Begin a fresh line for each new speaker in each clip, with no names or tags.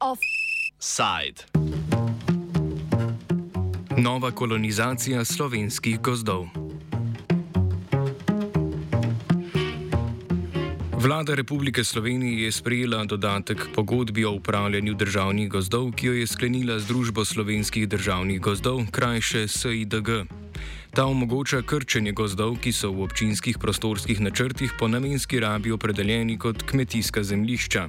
Offside. Nova kolonizacija slovenskih gozdov. Vlada Republike Slovenije je sprejela dodatek pogodbi o upravljanju državnih gozdov, ki jo je sklenila z Družbo slovenskih državnih gozdov, krajše SIDG. Ta omogoča krčenje gozdov, ki so v občinskih prostorskih načrtih po namenski rabi opredeljeni kot kmetijska zemljišča.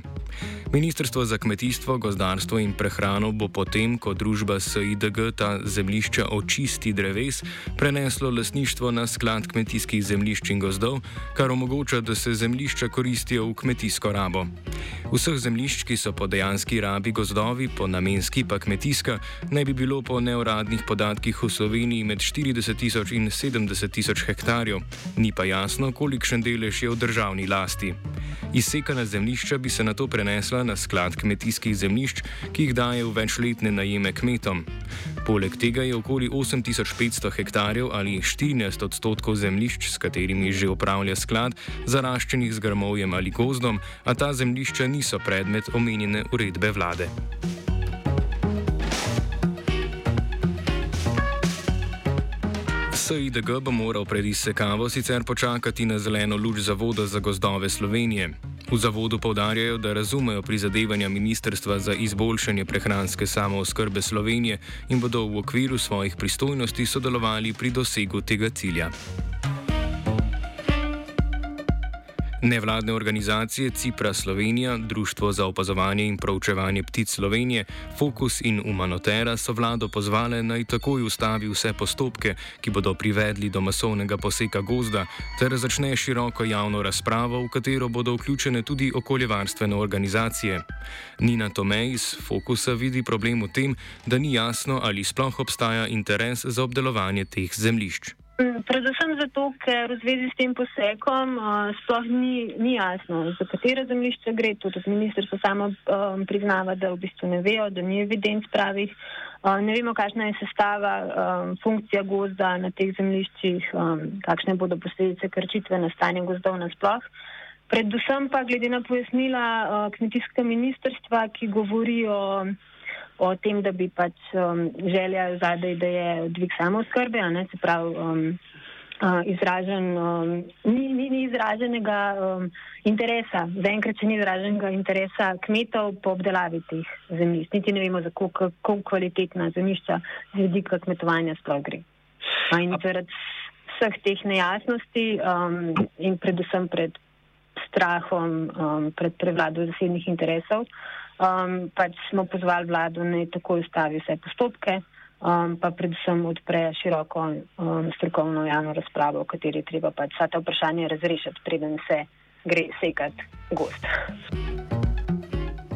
Ministrstvo za kmetijstvo, gozdarstvo in prehrano bo potem, ko družba SIDG ta zemljišča očisti dreves, preneslo lasništvo na sklad kmetijskih zemljišč in gozdov, kar omogoča, da se zemljišča koristijo v kmetijsko rabo. Vseh zemljišč, ki so po dejanski rabi gozdovi, po namenski pa kmetijska, naj bi bilo po neuradnih podatkih v Sloveniji med 40 tisoč in 70 tisoč hektarjev, ni pa jasno, kolikšen delež je v državni lasti. Izsekana zemljišča bi se na to prenesla na sklad kmetijskih zemljišč, ki jih daje v večletne najeme kmetom. Poleg tega je okoli 8500 hektarjev ali 14 odstotkov zemljišč, s katerimi že upravlja sklad, zaraščenih z grmovjem ali gozdom, a ta zemljišča niso predmet omenjene uredbe vlade. SIDG bo moral pred izsekavo sicer počakati na zeleno luč Zavoda za gozdove Slovenije. V zavodu povdarjajo, da razumejo prizadevanja Ministrstva za izboljšanje prehranske samooskrbe Slovenije in bodo v okviru svojih pristojnosti sodelovali pri dosegu tega cilja. Nevladne organizacije Cipra Slovenija, Društvo za opazovanje in proučevanje ptic Slovenije, Fokus in Humanotera so vlado pozvale naj takoj ustavi vse postopke, ki bodo privedli do masovnega poseka gozda, ter začne široko javno razpravo, v katero bodo vključene tudi okoljevarstvene organizacije. Nina Tomej iz Fokusa vidi problem v tem, da ni jasno, ali sploh obstaja interes za obdelovanje teh zemljišč.
Predvsem zato, ker v zvezi s tem posekom uh, sploh ni, ni jasno, za katero zemljišče gre. Tudi ministrstvo samo um, priznava, da v bistvu ne vejo, da ni evidenc pravih. Uh, ne vemo, kakšna je sestava, um, funkcija gozda na teh zemljiščih, um, kakšne bodo posledice krčitve na stanje gozdov nasploh. Predvsem pa glede na pojasnila uh, kmetijskega ministrstva, ki govorijo o tem, da bi pač um, želja zadaj, da je dvig samozkrbe, se pravi um, uh, izražen, um, ni, ni, ni izraženega um, interesa, zaenkrat še ni izraženega interesa kmetov po obdelavi teh zemljišč. Niti ne vemo, za kako kvalitetna zemljišča z vidika kmetovanja sploh gre. In zaradi vseh teh nejasnosti um, in predvsem pred strahom, um, pred prevlado zasebnih interesov, um, pač smo pozvali vlado naj takoj ustavi vse postopke, um, pa predvsem odpre široko um, strokovno javno razpravo, v kateri treba pač vsa ta vprašanja razrešiti, preden se gre sekati gost.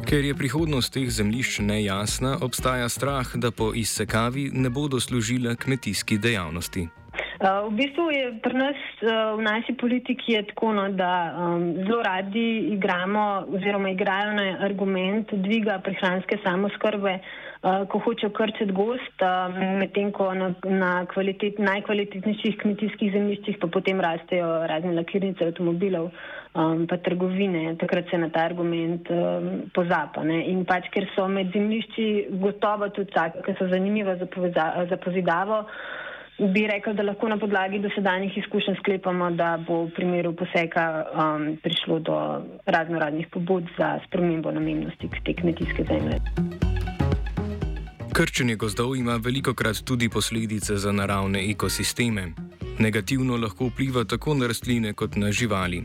Ker je prihodnost teh zemljišč nejasna, obstaja strah, da po izsekavi ne bodo služile kmetijski dejavnosti.
Uh, v bistvu je pri nas uh, v naši politiki tako, no, da um, zelo radi igramo oziroma igrajo na argument dviga prehranske samoskrbe, uh, ko hočejo krčiti gost, medtem ko na, na kvalitet, najkvalitetnejših kmetijskih zemljiščih pa potem rastejo razne lakirnice avtomobilov. Um, pa trgovine, takrat se na ta argument um, pozapa. Ne? In pač, ker so med zemljišči gotovo tudi take, ki so zanimive za, za pozidavo, bi rekel, da lahko na podlagi dosedanjih izkušenj sklepamo, da bo v primeru poseka um, prišlo do razno raznih pobud za spremembo namennosti te kmetijske zemlje.
Krčenje gozdov ima veliko krat tudi posledice za naravne ekosisteme. Negativno lahko vpliva tako na rastline kot na živali.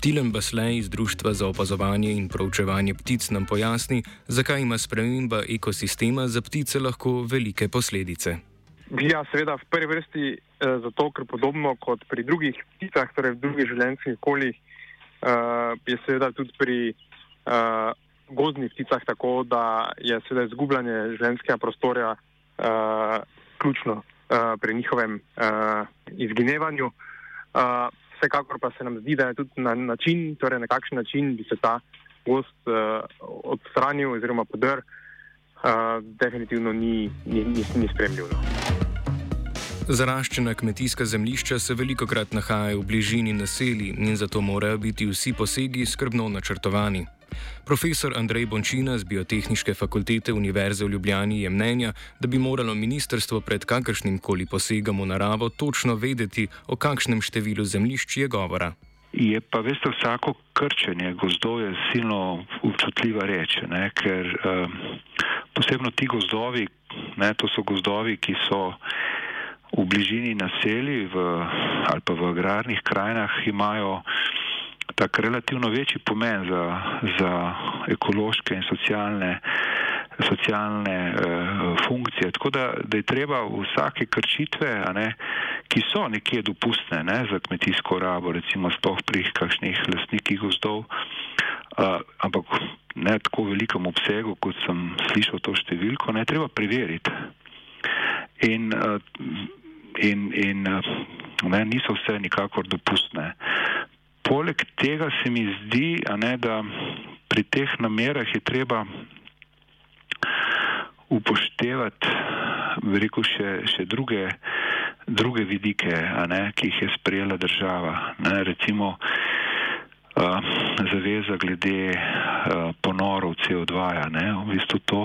Tilen Baslej iz Društva za opazovanje in proučevanje ptic nam pojasni, zakaj ima sprememba ekosistema za ptice lahko velike posledice.
Ja, seveda, v prvi vrsti eh, zato, ker podobno kot pri drugih pticah, torej v drugih življenjskih okoljih, eh, je seveda tudi pri eh, gozdnih pticah tako, da je seveda izgubljanje življenjskega prostora eh, ključno eh, pri njihovem eh, izginevanju. Eh, vsekakor pa se nam zdi, da je tudi na način, torej na kakšen način bi se ta gost eh, odstranil oziroma podrl. Uh, definitivno ni, ni, ni, ni spremljivo.
Zaraščena kmetijska zemljišča se veliko krat nahajajo v bližini naselij in zato morajo biti vsi posegi skrbno načrtovani. Profesor Andrej Bončina z Biotehničke fakultete Univerze v Ljubljani je mnenja, da bi moralo ministrstvo pred kakršnim koli posegom v naravo točno vedeti, o kakšnem številu zemljišč je govora.
Je pa, veste, vsako krčenje gozdov je silno občutljiva reč, ne, ker eh, posebno ti gozdovi, ne, to so gozdovi, ki so v bližini naselij v, ali pa v agrarnih krajinah imajo tak relativno večji pomen za, za ekološke in socialne, socialne uh, funkcije. Tako da, da je treba vsake krčitve, ne, ki so nekje dopustne ne, za kmetijsko rabo, recimo sploh pri kakšnih lastnikih gozdov, uh, ampak ne tako velikem obsegu, kot sem slišal to številko, ne treba preveriti. In, uh, in, in eh, ne, niso vse nikakor dopustne. Poleg tega se mi zdi, ne, da pri teh namerah je treba upoštevati veliko še, še druge, druge vidike, ne, ki jih je sprejela država. Ne, recimo uh, zaveza glede uh, ponorov CO2. Ne, v bistvu to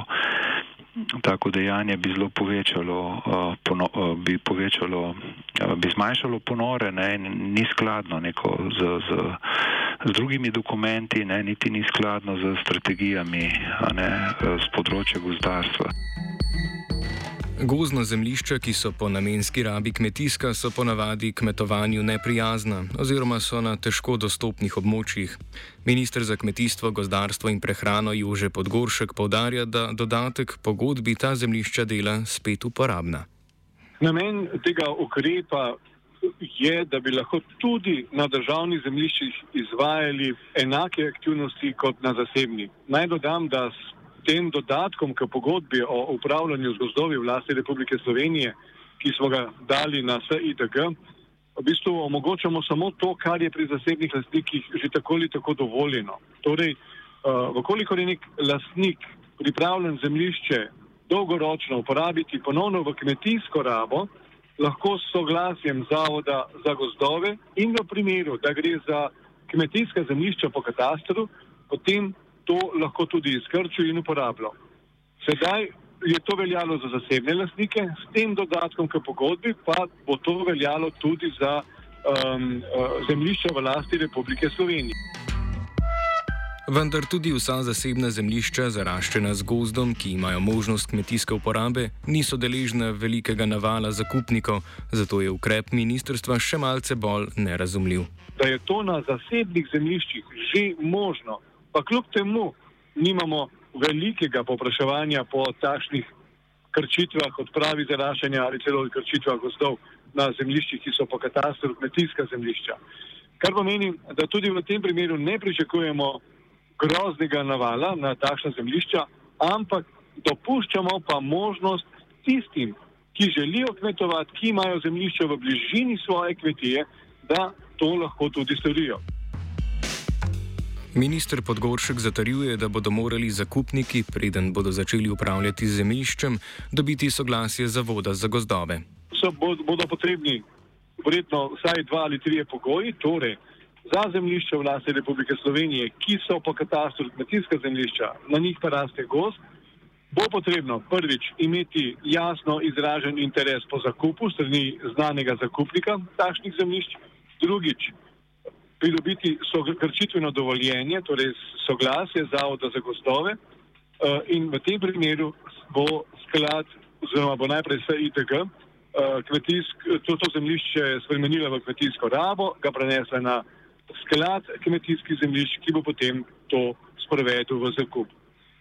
tako dejanje bi zelo povečalo, pono, uh, bi, povečalo uh, bi zmanjšalo ponore ne, in ni skladno neko z, z, z drugimi dokumenti, ne, niti ni skladno z strategijami ne, z področja gozdarstva.
Gozdna zemljišča, ki so po namenski rabi kmetijska, so ponavadi kmetovanju neprijazna oziroma so na težko dostopnih območjih. Ministr za kmetijstvo, gozdarstvo in prehrano Jože Podgoršek povdarja, da dodatek pogodbi ta zemljišča dela spet uporabna.
Namen tega ukrepa je, da bi lahko tudi na državnih zemljiščih izvajali enake aktivnosti kot na zasebnih. Naj dodam, da tem dodatkom k pogodbi o upravljanju z gozdovi vlasti Republike Slovenije, ki smo ga dali na SIDG, v bistvu omogočamo samo to, kar je pri zasebnih lastnikih že tako ali tako dovoljeno. Torej, uh, vkolikor je nek lastnik pripravljen zemljišče dolgoročno uporabiti ponovno v kmetijsko rabo, lahko s soglasjem Zavoda za gozdove in v primeru, da gre za kmetijska zemljišča po katastru, potem to lahko tudi izkrčil in uporabljal. Sedaj je to veljalo za zasebne lastnike, s tem dodatkom k pogodbi pa bo to veljalo tudi za um, uh, zemljišča v lasti Republike Slovenije.
Vendar tudi vsa zasebna zemljišča, zaraščena z gozdom, ki imajo možnost kmetijske uporabe, niso deležna velikega navala zakupnikov, zato je ukrep ministrstva še malce bolj nerazumljiv.
Da je to na zasebnih zemljiščih že možno, pa kljub temu nimamo velikega popraševanja po takšnih krčitvah, odpravi zaraščanja ali celo krčitvah gozdov na zemljiščih, ki so po katastru kmetijska zemljišča. Kar pomeni, da tudi v tem primeru ne pričakujemo groznega navala na takšna zemljišča, ampak dopuščamo pa možnost tistim, ki želijo kmetovati, ki imajo zemljišče v bližini svoje kmetije, da to lahko tudi storijo.
Ministr Podgoršek zatrjuje, da bodo morali zakupniki, preden bodo začeli upravljati z zemljiščem, dobiti soglasje Zavoda za gozdove.
So, bodo potrebni verjetno vsaj dva ali tri pogoji, torej za zemljišče v lasti Republike Slovenije, ki so po katastru kmetijska zemljišča, na njih pa raste gost, bo potrebno prvič imeti jasno izražen interes po zakupu strani znanega zakupnika takšnih zemljišč, drugič pridobiti krčitveno dovoljenje, torej soglasje Zavoda za gostove uh, in v tem primeru bo sklad, oziroma bo najprej vse ITG, eh, to, to zemljišče spremenila v kmetijsko rabo, ga prenesla na sklad kmetijskih zemljišč, ki bo potem to sprovedel v zakup.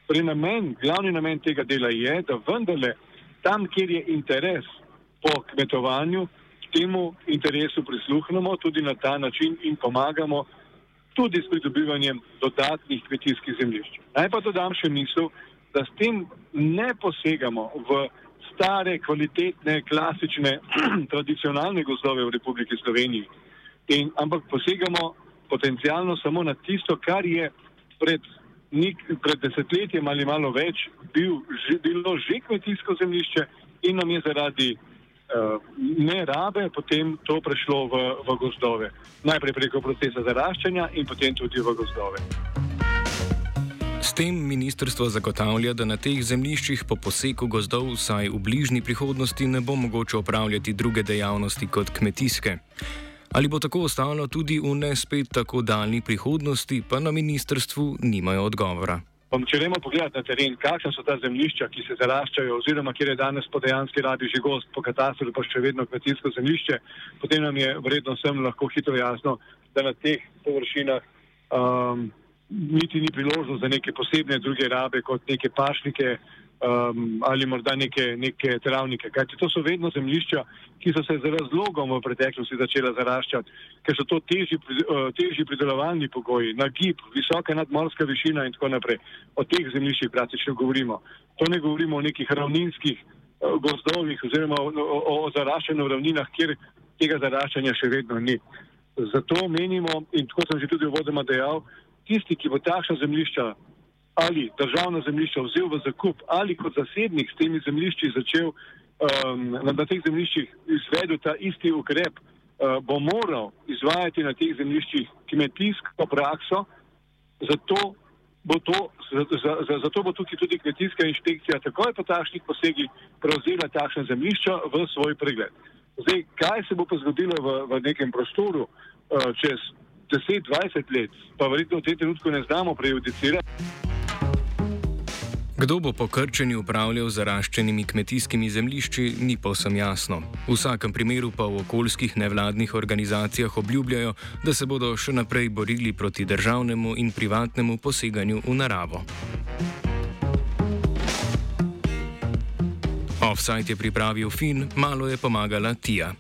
Torej namen, glavni namen tega dela je, da vendarle tam, kjer je interes po kmetovanju, temu interesu prisluhnemo tudi na ta način in pomagamo tudi s pridobivanjem dodatnih kmetijskih zemljišč. Naj pa dodam še misel, da s tem ne posegamo v stare, kvalitetne, klasične, tradicionalne gozdove v Republiki Sloveniji, in, ampak posegamo potencialno samo na tisto, kar je pred, nik, pred desetletjem ali malo več bil, že, bilo že kmetijsko zemljišče in nam je zaradi ne rabe, potem to prešlo v, v gozdove. Najprej preko procesa zaraščanja in potem tudi v gozdove.
S tem ministrstvo zagotavlja, da na teh zemljiščih po poseku gozdov vsaj v bližnji prihodnosti ne bo mogoče opravljati druge dejavnosti kot kmetijske. Ali bo tako ostalo tudi v ne spet tako daljni prihodnosti, pa na ministrstvu nimajo odgovora.
Če gremo pogledat na teren, kakšna so ta zemljišča, ki se zaraščajo, oziroma kjer je danes po dejanski rabi že gost, po katastru pa še vedno kmetijsko zemljišče, potem nam je vredno vsem lahko hitro jasno, da na teh površinah um, niti ni priložnost za neke posebne druge rabe kot neke pašnike um, ali morda neke, neke travnike. Kajti to so vedno zemljišča, ki so se z razlogom v preteklosti začela zaraščati, ker so to težji, uh, težji pridelovalni pogoji, nagib, visoka nadmorska višina in tako naprej. O teh zemljiščih praktično govorimo. To ne govorimo o nekih ravninskih uh, gozdovih oziroma o, o, o zaraščanju v ravninah, kjer tega zaraščanja še vedno ni. Zato menimo, in tako sem že tudi v vodoma dejal, tisti, ki bo takšna zemljišča ali državna zemljišča vzel v zakup ali kot zasebnik s temi zemljišči začel um, na, na teh zemljiščih izvedel ta isti ukrep, uh, bo moral izvajati na teh zemljiščih kmetijsko prakso, zato bo, to, za, za, za, zato bo tukaj tudi kmetijska inšpekcija takoj po takšnih posegih prevzela takšne zemljišča v svoj pregled. Zdaj, kaj se bo pa zgodilo v, v nekem prostoru uh, čez 10-20 let, pa verjetno v tem trenutku ne znamo prejudicirati.
Kdo bo po krčenju upravljal zaraščenimi kmetijskimi zemljišči, ni povsem jasno. V vsakem primeru pa v okoljskih nevladnih organizacijah obljubljajo, da se bodo še naprej borili proti državnemu in privatnemu poseganju v naravo. Offside je pripravil Fin, malo je pomagala Tija.